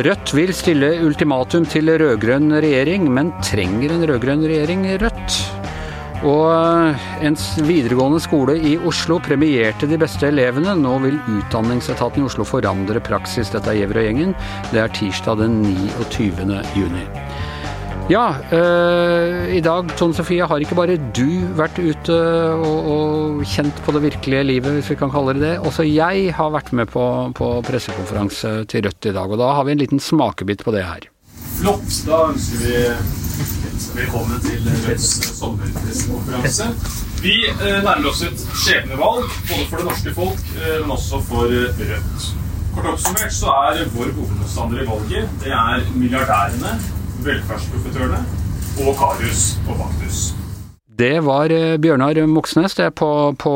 Rødt vil stille ultimatum til rød-grønn regjering, men trenger en rød-grønn regjering Rødt? Og eh, en videregående skole i Oslo premierte de beste elevene. Nå vil Utdanningsetaten i Oslo forandre praksis. Dette er Gjever og gjengen. Det er tirsdag den 29. juni. Ja, øh, i dag, Tone Sofie, har ikke bare du vært ute og, og, kjent på det virkelige livet, hvis vi kan kalle det det. Også jeg har vært med på, på pressekonferanse til Rødt i dag, og da har vi en liten smakebit på det her. Flott. Da ønsker vi velkommen til Rødts sommerpressekonferanse. Vi eh, nærmer oss et skjebnevalg, både for det norske folk, eh, men også for Rødt. Kort oppsummert så er vår hovedmotstander i valget det er milliardærene velferdsprofitørene og Karius og Baktus. Det var eh, Bjørnar Moxnes det på, på,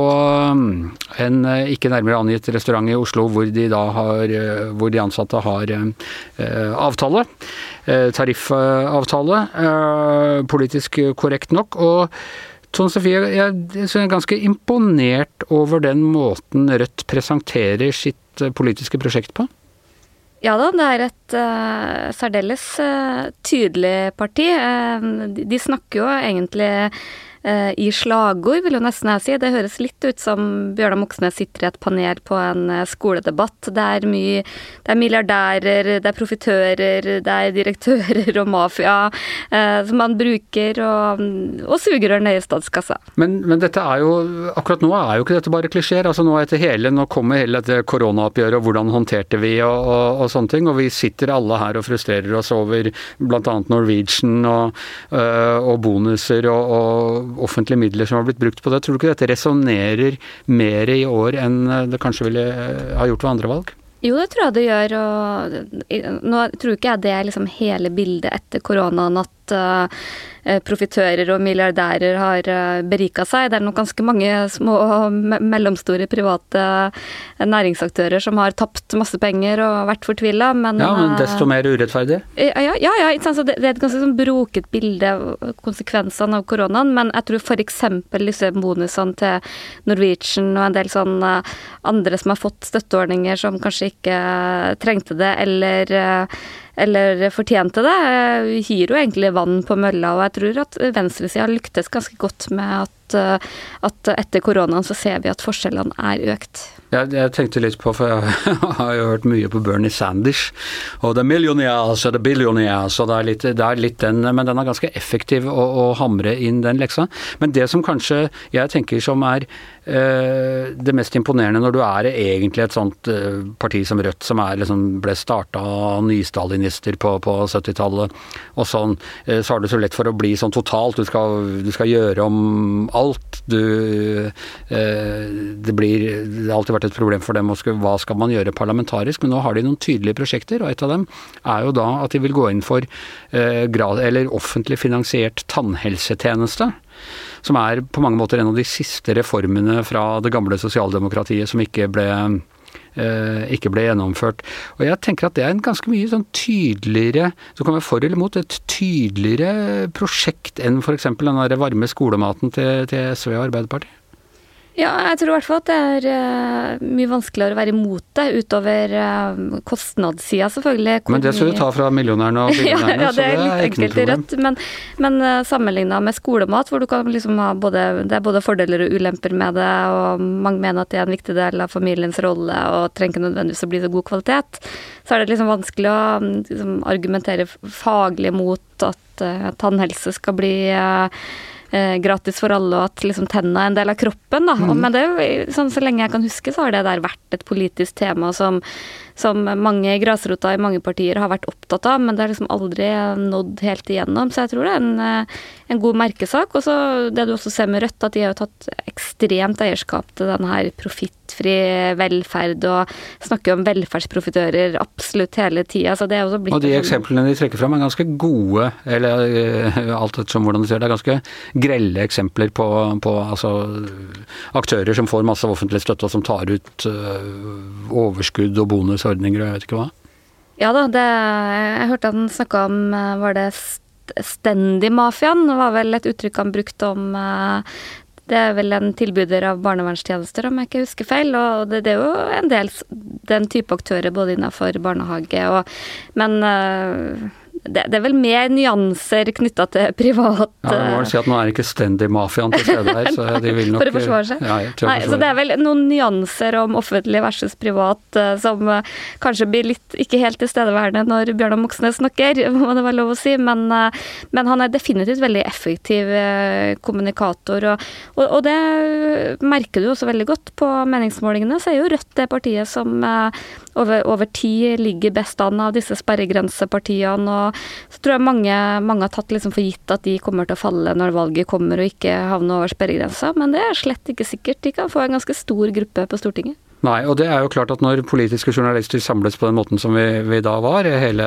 um, en eh, ikke nærmere angitt restaurant i Oslo hvor de, har, eh, hvor de ansatte har avtale. Tariffavtale. Politisk korrekt nok. og Tone Sofie, jeg er ganske imponert over den måten Rødt presenterer sitt politiske prosjekt på? Ja da, det er et uh, særdeles uh, tydelig parti. Uh, de, de, snakker jo egentlig i slagord, vil jo nesten jeg si. Det høres litt ut som Bjørnar Moxnes sitter i et panel på en eh, skoledebatt. Det er mye Det er milliardærer, det er profitører, det er direktører og mafia eh, som man bruker og, og sugerør i statskassa. Men, men, dette er jo Akkurat nå er jo ikke dette bare klisjeer. Altså nå etter hele, nå kommer hele dette koronaoppgjøret og hvordan håndterte vi og, og, og, sånne ting. Og vi sitter alle her og frustrerer oss over bl.a. Norwegian og, og bonuser og offentlige midler som har blitt brukt på det. Tror du ikke dette resonnerer mer i år enn det kanskje ville ha gjort ved andre valg? Jo, det tror jeg det gjør. og Nå tror ikke jeg det er liksom hele bildet etter koronaen at uh, Eh, profitører og milliardærer har eh, berika seg. Det er nok ganske mange små og mellomstore private eh, næringsaktører som har tapt masse penger og vært fortvila, men Ja, men desto mer urettferdig? Ja, ja, ja det er et ganske sånn broket bilde av konsekvensene av koronaen, men jeg tror f.eks. disse bonusene til Norwegian og en del sånn andre som har fått støtteordninger som kanskje ikke trengte det, eller eller fortjente det, gir jo egentlig vann på mølla. Og jeg tror at venstresida lyktes ganske godt med at, at etter koronaen så ser vi at forskjellene er økt. Jeg, jeg, tenkte litt på, for jeg har jo hørt mye på Bernie Sanders. Og det er millionaires og det er billionaires, og det er, litt, det er litt, den Men den er ganske effektiv å, å, hamre inn den leksa. Men det som kanskje jeg tenker som er øh, det mest imponerende når du er egentlig et sånt øh, parti som Rødt, som er, liksom, ble starta av nystalinister på, på 70-tallet, og sånn, eh, så har du så lett for å bli sånn totalt. Du skal, du skal gjøre om alt. Du eh, Det blir Det har alltid vært et problem for dem hva skal man gjøre parlamentarisk, men nå har de noen tydelige prosjekter, og et av dem er jo da at de vil gå inn for eh, grad, eller offentlig finansiert tannhelsetjeneste. Som er på mange måter en av de siste reformene fra det gamle sosialdemokratiet som ikke ble ikke ble gjennomført. Og jeg tenker at det er en ganske mye sånn tydeligere Så kan være for eller mot et tydeligere prosjekt enn f.eks. den der varme skolematen til, til SV og Arbeiderpartiet. Ja, jeg tror i hvert fall at det er uh, mye vanskeligere å være imot det, utover uh, kostnadssida, selvfølgelig. Men det skal du ta fra millionærene og billionærene, ja, ja, det er litt noe problem. rødt. Men, men uh, sammenligna med skolemat, hvor du kan liksom ha både, det er både fordeler og ulemper med det, og mange mener at det er en viktig del av familiens rolle og trenger ikke nødvendigvis å bli så god kvalitet, så er det liksom vanskelig å liksom, argumentere faglig mot at uh, tannhelse skal bli uh, eh, gratis for alle, og at liksom tenna er en del av kroppen. da. Mm. Men det, sånn, så lenge jeg kan huske, så har det der vært et politisk tema som, som mange grasrota i mange partier har vært opptatt av, men det har liksom aldri nådd helt igjennom. Så jeg tror det er en, eh, en god merkesak. Og så det du også ser med Rødt, at de har jo tatt ekstremt eierskap til denne her profittfri velferd, og snakker om velferdsprofitører absolutt hele tida. Så det er også blitt Og de eksemplene de trekker fram er ganske gode, eller eh, alt ettersom hvordan du ser det, er ganske grelle eksempler på, på altså, aktører som får masse offentlig støtte, og som tar ut uh, overskudd og bonusordninger og jeg vet ikke hva. Ja da, det, jeg hørte han snakka om Var det Stendig-mafiaen var vel et uttrykk han brukte om uh, det er vel en tilbyder av barnevernstjenester, om jeg ikke husker feil. Og det, det er jo en del den type aktører både innenfor barnehage og Men uh, det, det, er vel mer nyanser knytta til privat Ja, jeg må vel si at nå er ikke Stendy-mafiaen til stede her, så de vil nok For å forsvare seg? Ja, Nei, så det er vel noen nyanser om offentlig versus privat uh, som uh, kanskje blir litt ikke helt tilstedeværende når Bjørnar Moxnes snakker, må det være lov å si, men, uh, men han er definitivt veldig effektiv kommunikator, og, og, og, det merker du også veldig godt på meningsmålingene, så er jo Rødt det partiet som over, over tid ligger best an av disse sperregrensepartiene. og Så tror jeg mange, mange har tatt liksom for gitt at de kommer til å falle når valget kommer og ikke havne over sperregrensa, men det er slett ikke sikkert. De kan få en ganske stor gruppe på Stortinget. Nei, og det er jo klart at når politiske journalister samles på den måten som vi, vi da var, hele,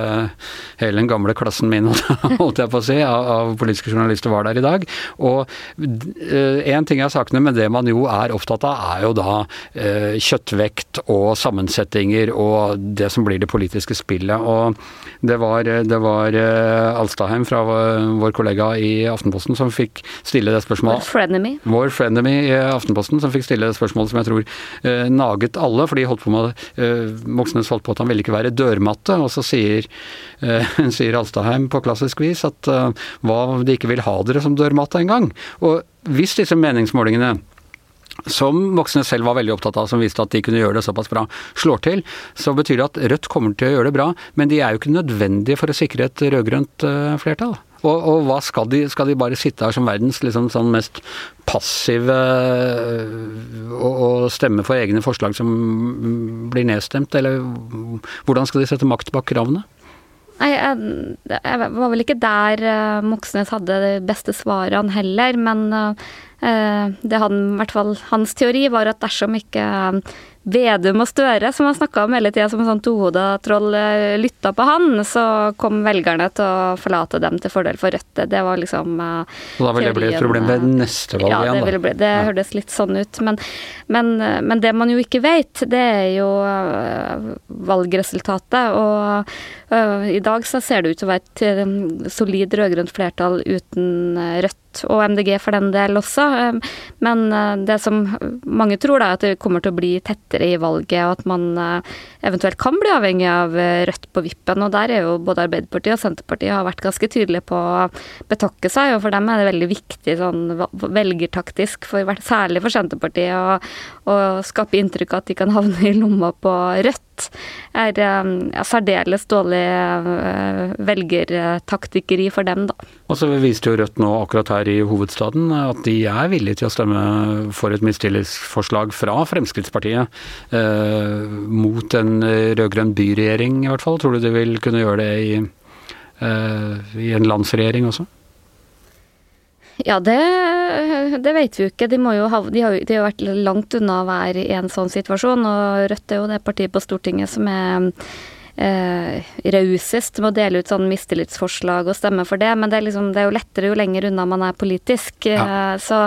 hele, den gamle klassen min, holdt jeg på å si, av, av politiske journalister var der i dag. Og én uh, ting er sakene, men det man jo er opptatt av, er jo da uh, kjøttvekt og sammensetninger og det som blir det politiske spillet. Og det var, det var uh, Alstaheim fra vår, kollega i Aftenposten som fikk stille det spørsmålet. Vår frenemy. Vår frenemy i Aftenposten som fikk stille det spørsmålet som jeg tror uh, naget plaget alle, for de holdt på uh, Moxnes holdt på at han ville ikke være dørmatte, og så sier, uh, sier Alstaheim på klassisk vis at uh, hva de ikke vil ha dere som dørmatte engang. Og hvis disse meningsmålingene som Moxnes selv var veldig opptatt av, som viste at de kunne gjøre det såpass bra, slår til, så betyr det at Rødt kommer til å gjøre det bra, men de er jo ikke nødvendige for å sikre et rød-grønt flertall. Og, og, hva skal de? Skal de bare sitte her som verdens liksom, sånn mest passive og, og, stemme for egne forslag som blir nedstemt, eller hvordan skal de sette makt bak kravene? Nei, jeg, jeg, var vel ikke der uh, Moxnes hadde de beste svarene heller, men uh, det han, i hvert fall hans teori var at dersom ikke uh, Vedum og Støre, som han snakka om hele tida som en sånn tohoda troll, eh, lytta på han, så kom velgerne til å forlate dem til fordel for Rødt. Det var liksom uh, Så da vil det bli et problem ved neste valg ja, igjen, da? Det, bli, det ja. hørtes litt sånn ut. Men, men, men, det man jo ikke vet, det er jo uh, valgresultatet. Og uh, i dag så ser det ut til å være et solid rød-grønt flertall uten Rødt og MDG for den del også. Men det som mange tror, er at det kommer til å bli tettere i valget, og at man eh, eventuelt kan bli avhengig av eh, Rødt på vippen. Og der er jo både Arbeiderpartiet og Senterpartiet har vært ganske tydelige på å betakke seg, og for dem er det veldig viktig sånn velgertaktisk, for, særlig for Senterpartiet, å, å skape inntrykk av at de kan havne i lomma på Rødt er ja, særdeles dårlig uh, velgertaktikkeri for dem, da. Og så viste jo Rødt nå akkurat her i hovedstaden at de er villige til å stemme for et mistillitsforslag fra Fremskrittspartiet eh, mot en rød-grønn byregjering, i hvert fall. Tror du de vil kunne gjøre det i, eh, i en landsregjering også? Ja, det, det, vet vi jo ikke. De, ha, de, har, de, har, vært langt unna å være i en sånn situasjon. Og Rødt er jo det partiet på Stortinget som er eh, rausest med å dele ut sånn mistillitsforslag og stemme for det, men det er, liksom, det er jo lettere jo lenger unna man er politisk. Ja. Eh, så,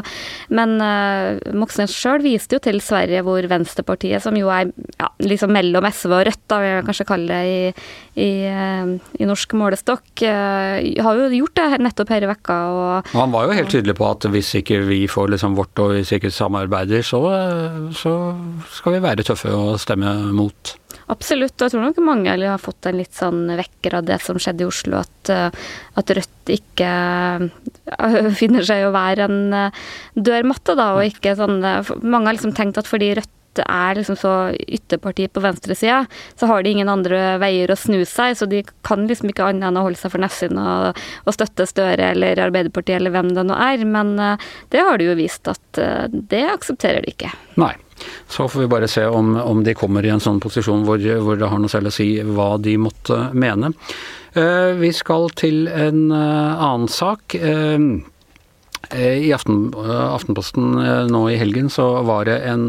men eh, Moxnes sjøl viste jo til Sverige, hvor Venstrepartiet, som jo er ja, liksom mellom SV og Rødt, da vil jeg kanskje kalle det i, i, eh, i norsk målestokk, eh, har jo gjort det nettopp her i vekka. Og, og han var jo helt tydelig på at hvis ikke vi får liksom vårt og hvis ikke samarbeider, så, så skal vi være tøffe og stemme mot. Absolutt, og jeg tror nok mange har fått en litt sånn vekker av det som skjedde i Oslo, at, eh, at Rødt ikke uh, finner seg å være en uh, dørmatte, da, og ikke sånn Mange har liksom tenkt at fordi Rødt er liksom så ytterparti på venstresida, så har de ingen andre veier å snu seg, så de kan liksom ikke annet enn å holde seg for nesten og, og støtte Støre eller Arbeiderpartiet eller hvem det nå er. Men det har de jo vist at det aksepterer de ikke. Nei. Så får vi bare se om, om de kommer i en sånn posisjon hvor, hvor, det har noe selv å si hva de måtte mene. Uh, vi skal til en uh, annen sak. Uh, i Aften, Aftenposten nå i helgen så var det en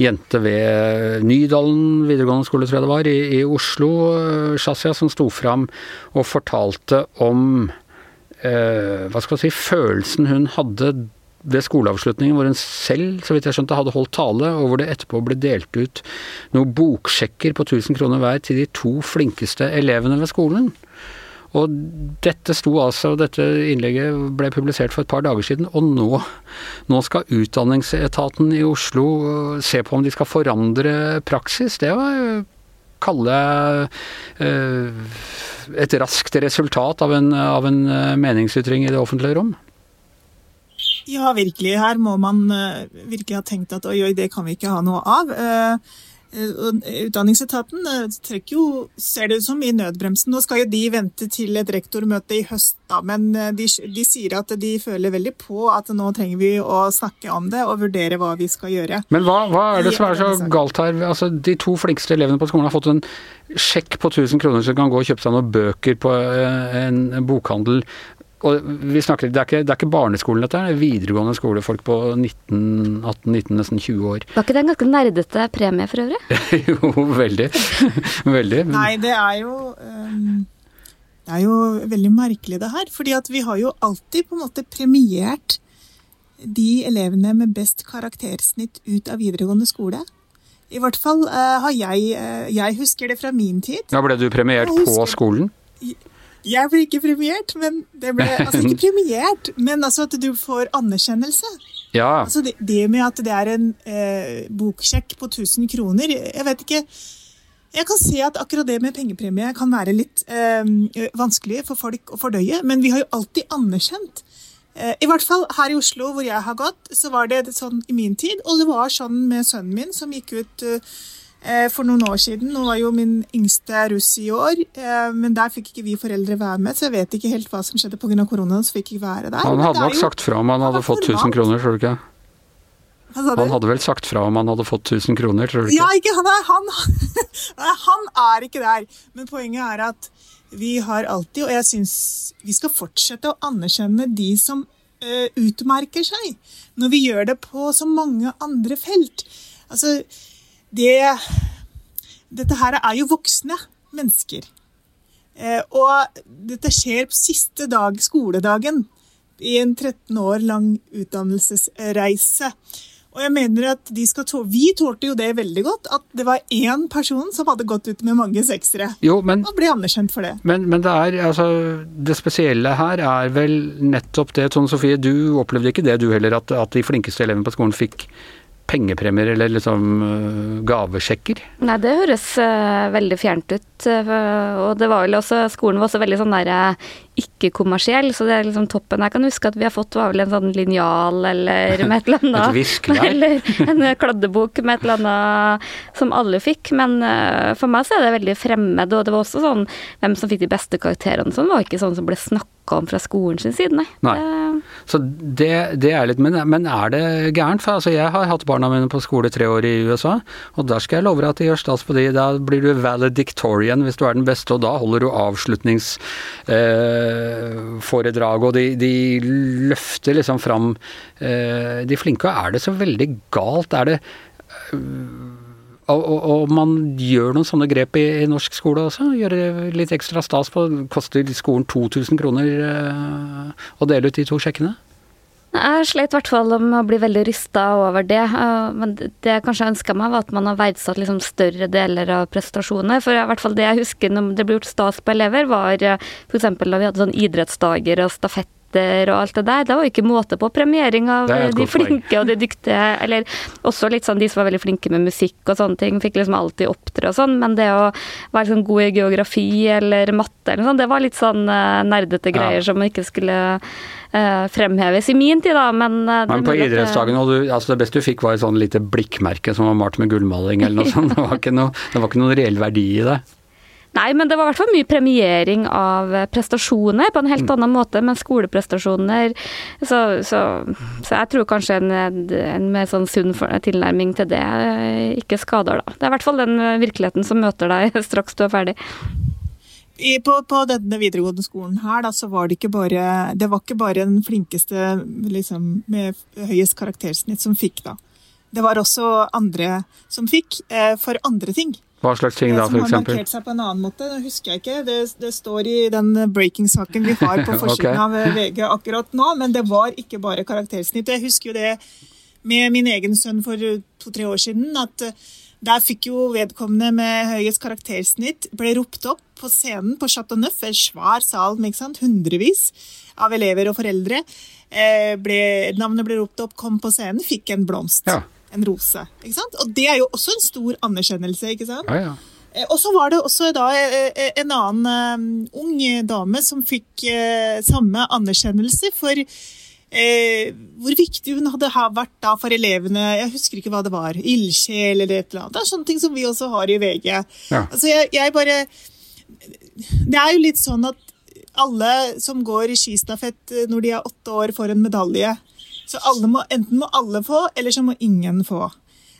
jente ved Nydalen videregående skole, tror jeg det var, i, i Oslo, Shazia, som sto fram og fortalte om hva skal si, følelsen hun hadde ved skoleavslutningen hvor hun selv, så vidt jeg skjønte, hadde holdt tale, og hvor det etterpå ble delt ut noen boksjekker på 1000 kroner hver til de to flinkeste elevene ved skolen. Og dette sto altså, dette innlegget ble publisert for et par dager siden, og nå, nå skal Utdanningsetaten i Oslo øh, se på om de skal forandre praksis. Det var jo kalle eh, et raskt resultat av en, av en meningsytring i det offentlige rom. Ja, virkelig. Her må man virkelig ha tenkt at oi, oi, det kan vi ikke ha noe av. Eh, utdanningsetaten eh, trekker jo, ser det ut som, i nødbremsen. Nå skal jo de vente til et rektormøte i høst, da, men eh, de, de, sier at de føler veldig på at nå trenger vi å snakke om det og vurdere hva vi skal gjøre. Men hva, hva er det som er så galt her? Altså, de to flinkeste elevene på skolen har fått en sjekk på 1000 kroner så kan gå og kjøpe seg noen bøker på en bokhandel. Og vi snakker, det, er ikke, det er ikke barneskolen dette, det er videregående skole, folk på 19, 18, 19, nesten 20 år. Var ikke det en ganske nerdete premie for øvrig? jo, veldig. veldig. Nei, det er jo um, Det er jo veldig merkelig det her. fordi at vi har jo alltid på en måte premiert de elevene med best karaktersnitt ut av videregående skole. I hvert fall uh, har jeg uh, Jeg husker det fra min tid. Ja, Ble du premiert på skolen? Jeg ble ikke premiert, men det ble Altså ikke premiert, men altså at du får anerkjennelse. Ja. Altså det, det med at det er en eh, boksjekk på 1000 kroner Jeg vet ikke Jeg kan se at akkurat det med pengepremie kan være litt eh, vanskelig for folk å fordøye, men vi har jo alltid anerkjent. Eh, I hvert fall her i Oslo, hvor jeg har gått, så var det sånn i min tid. Og det var sånn med sønnen min, som gikk ut eh, for noen år siden. Nå var jo min yngste russ i år, eh, men der fikk ikke vi foreldre være med, så jeg vet ikke helt hva som skjedde pga. korona. så fikk ikke være der. Han hadde nok jo, sagt fra om han hadde fått 1000 kroner, tror du ikke? Han hadde vel sagt fra om han hadde fått 1000 kroner, tror du ikke? Ja, ikke, han, er, han, han er ikke der. Men poenget er at vi har alltid, og jeg syns vi skal fortsette å anerkjenne de som uh, utmerker seg, når vi gjør det på så mange andre felt. Altså, det Dette her er jo voksne mennesker. Eh, og dette skjer på siste dag, skoledagen, i en 13 år lang utdannelsesreise. Og jeg mener at tåle, Vi tålte jo det veldig godt, at det var én person som hadde gått ut med mange seksere. Jo, men, og ble anerkjent for det. Men, men det, er, altså, det spesielle her er vel nettopp det, Tone Sofie. Du opplevde ikke det du heller, at, at de flinkeste elevene på skolen fikk pengepremier eller liksom uh, gavesjekker? Nei, det høres uh, veldig fjernt ut. Uh, og det var vel også Skolen var også veldig sånn der ikke-kommersiell, så det er liksom toppen. Jeg kan huske at vi har fått var vel en sånn linjal eller med et eller annet. et viskelær? eller en kladdebok med et eller annet som alle fikk. Men for meg så er det veldig fremmed, og det var også sånn hvem som fikk de beste karakterene sånn, var ikke sånn som ble snakka om fra skolen sin side, nei. nei. Så det, det, er litt men, men, er det gærent? For altså, jeg har hatt barna mine på skole tre år i USA, og der skal jeg love deg at de gjør stas på de. Da blir du valedictorian hvis du er den beste, og da holder du avslutningsforedrag, eh, og de, de, løfter liksom fram eh, de flinke. Og er det så veldig galt? Er det og, og, og, man gjør noen sånne grep i, i norsk skole også. Gjør litt ekstra stas på Koster skolen 2000 kroner eh, å dele ut de to sjekkene? Jeg slet i hvert fall om å bli veldig rysta over det. Eh, men det jeg kanskje ønska meg, var at man har verdsatt liksom større deler av prestasjoner. For i hvert fall det jeg husker når det ble gjort stas på elever, var eh, f.eks. da vi hadde sånn idrettsdager og stafett og alt det der. Det var jo ikke måte på premiering av de flinke og de dyktige. Eller også litt sånn de som var veldig flinke med musikk og sånne ting, fikk liksom alltid opptre og sånn. Men det å være sånn god i geografi eller matte eller noe sånt, det var litt sånn uh, nerdete greier ja. som ikke skulle uh, fremheves i min tid, da. Men, uh, Men på idrettsdagen, og du, altså det beste du fikk var et sånn lite blikkmerke som var malt med gullmaling eller noe sånt. Det var ikke, noe, det var ikke noen reell verdi i det. Nei, men det var i hvert fall mye premiering av prestasjoner på en helt mm. annen måte, men skoleprestasjoner så, så, så, jeg tror kanskje en, en mer sånn sunn tilnærming til det ikke skader, da. Det er i hvert fall den virkeligheten som møter deg straks du er ferdig. I, på, på, denne videregående skolen her, da, så var det ikke bare Det var ikke bare den flinkeste liksom, med høyest karaktersnitt som fikk, da. Det var også andre som fikk, eh, for andre ting. Hva slags ting da, f.eks.? Som har markert seg på en annen måte, det husker jeg ikke. Det, det står i den breaking-saken vi har på forsiden okay. av VG akkurat nå, men det var ikke bare karaktersnitt. Jeg husker jo det med min egen sønn for to-tre år siden, at Der fikk jo vedkommende med høyest karaktersnitt ble ropt opp på scenen på Chateau Neuf, en svær sal med hundrevis av elever og foreldre. Eh, ble, navnet ble ropt opp, kom på scenen, fikk en blomst. Ja. En rose. ikke sant? Og det er jo også en stor anerkjennelse. ikke sant? Ja, ja. Eh, Og så var det også da eh, eh, en annen ung dame som fikk samme anerkjennelse for eh, hvor viktig hun hadde vært da for elevene. Jeg husker ikke hva det var. Ildsjel eller et eller annet. Det er sånne ting som vi også har i VG. Ja. Altså jeg, jeg bare Det er jo litt sånn at alle som går i skistafett når de er åtte år, får en medalje. Så må, enten må alle få, eller så må ingen få.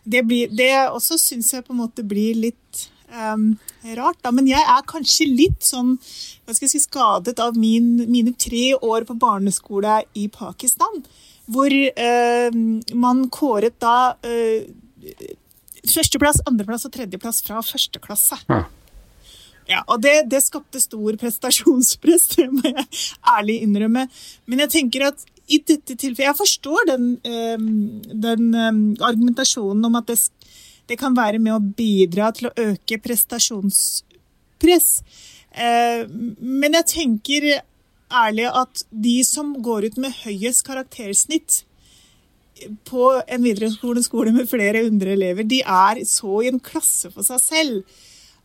Det, blir, det også syns jeg på en måte blir litt um, rart, da. Men jeg er kanskje litt sånn hva skal jeg si, skadet av min, mine tre år på barneskole i Pakistan. Hvor uh, man kåret da uh, førsteplass, andreplass og tredjeplass fra første klasse. Ja. Ja, og det, det skapte stor prestasjonspress, det må jeg ærlig innrømme. Men jeg tenker at i dette tilfellet Jeg forstår den, eh, den eh, argumentasjonen om at det, det kan være med å bidra til å øke prestasjonspress. Eh, men jeg tenker ærlig at de som går ut med høyest karaktersnitt på en videregående skole med flere hundre elever, de er så i en klasse for seg selv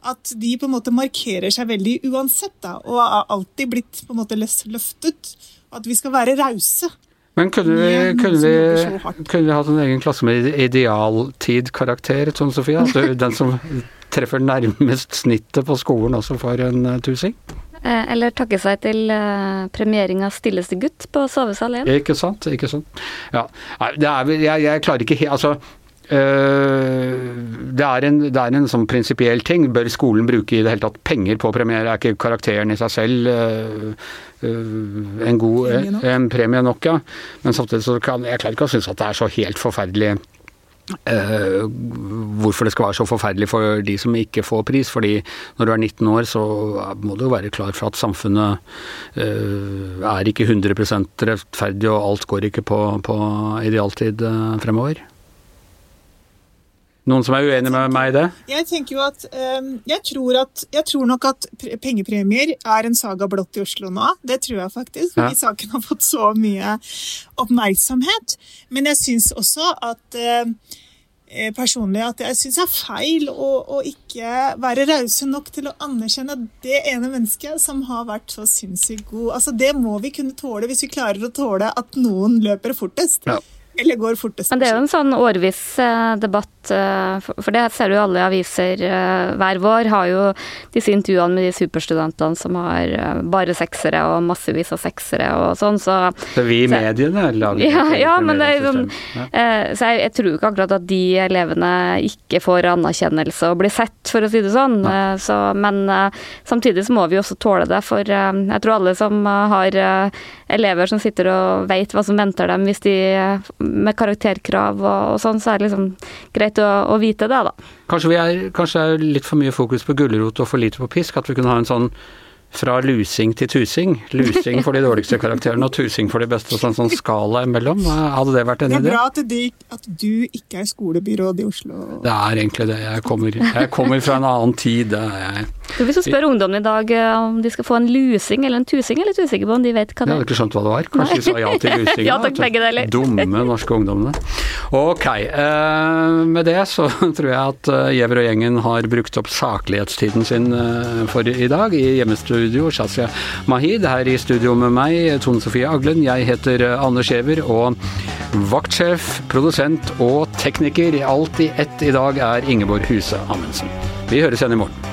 at de på en måte markerer seg veldig uansett, da, og har alltid blitt på en måte løftet. Og at vi skal være rause. Men kunne vi, kunne, vi, kunne vi hatt en egen klasse med idealtidkarakter, sånn Sofia? At du- den som treffer nærmest snittet på skolen også får en eh, tusing? Eh, Eller takke seg til eh, premiering av Stilleste gutt på Sovesal 1. Ikke sant? Ikke sant? Ja. Nei, det er Jeg, jeg klarer ikke helt Altså det, er en, det er en sånn prinsipiell ting. Bør skolen bruke i det hele tatt penger på premiere? Er ikke karakteren i seg selv øh, øh, en god Premie nok. en premie nok, ja. Men samtidig så kan jeg klarer ikke å synes at det er så helt forferdelig Uh, hvorfor det skal være så forferdelig for de som ikke får pris. Fordi når du er 19 år, så må du jo være klar for at samfunnet uh, er ikke 100% rettferdig, og alt går ikke på, på idealtid uh, fremover. Noen som er uenig med meg i det? Jeg tenker jo at ehm, jeg, tror at jeg tror nok at pengepremier er en saga blått i Oslo nå. Det tror jeg faktisk, fordi Ja. saken har fått så mye oppmerksomhet. Men jeg syns også at ehm, eh, personlig at jeg syns det er feil å, å ikke være rause nok til å anerkjenne det ene mennesket som har vært så sinnssykt god. Altså, det må vi kunne tåle hvis vi klarer å tåle at noen løper fortest. Ja. Eller går fortest. Men det er jo en sånn årvis eh, debatt, eh, for det ser du alle aviser eh, hver vår, har jo disse intervjuene med de superstudentene som har bare seksere og massevis av seksere og sånn, så Så vi i mediene lager ja, ja, men det er sånn Ja. eh, Så jeg, jeg tror ikke akkurat at de elevene ikke får anerkjennelse og blir sett, for å si det sånn. Så, men samtidig så må vi også tåle det, for jeg tror alle som har elever som sitter og vet hva som venter dem hvis de med karakterkrav og, og sånn, så er det liksom greit å, å vite det, da. Kanskje, vi er, kanskje det er litt for mye fokus på gulrot og for lite på pisk? At vi kunne ha en sånn fra lusing til tusing? Lusing for de dårligste karakterene og tusing for de beste, og sånn, sånn skala imellom? Hadde det vært en idé? Det er bra at, de, at du ikke er skolebyråd i Oslo. Det er egentlig det. Jeg kommer, jeg kommer fra en annen tid. Det er jeg. Så hvis du spør ungdommen i dag eh, om de skal få en lusing eller en tusing, eller tusing, litt usikker på om de vet hva det er. Jeg hadde er. ikke skjønt hva det var. Kanskje de sa ja til lusing? Ja takk, begge deler. Dumme norske ungdommene. Ok, eh, med det så tror jeg at eh, Giæver og gjengen har brukt opp saklighetstiden sin for i dag i hjemmestudio. Shazia Mahid her i studio med meg, Tone Sofie Aglen. Jeg heter eh, Anders Giæver, og vaktsjef, produsent og tekniker i alt i ett i dag er Ingeborg Huse Amundsen. Vi høres igjen i morgen.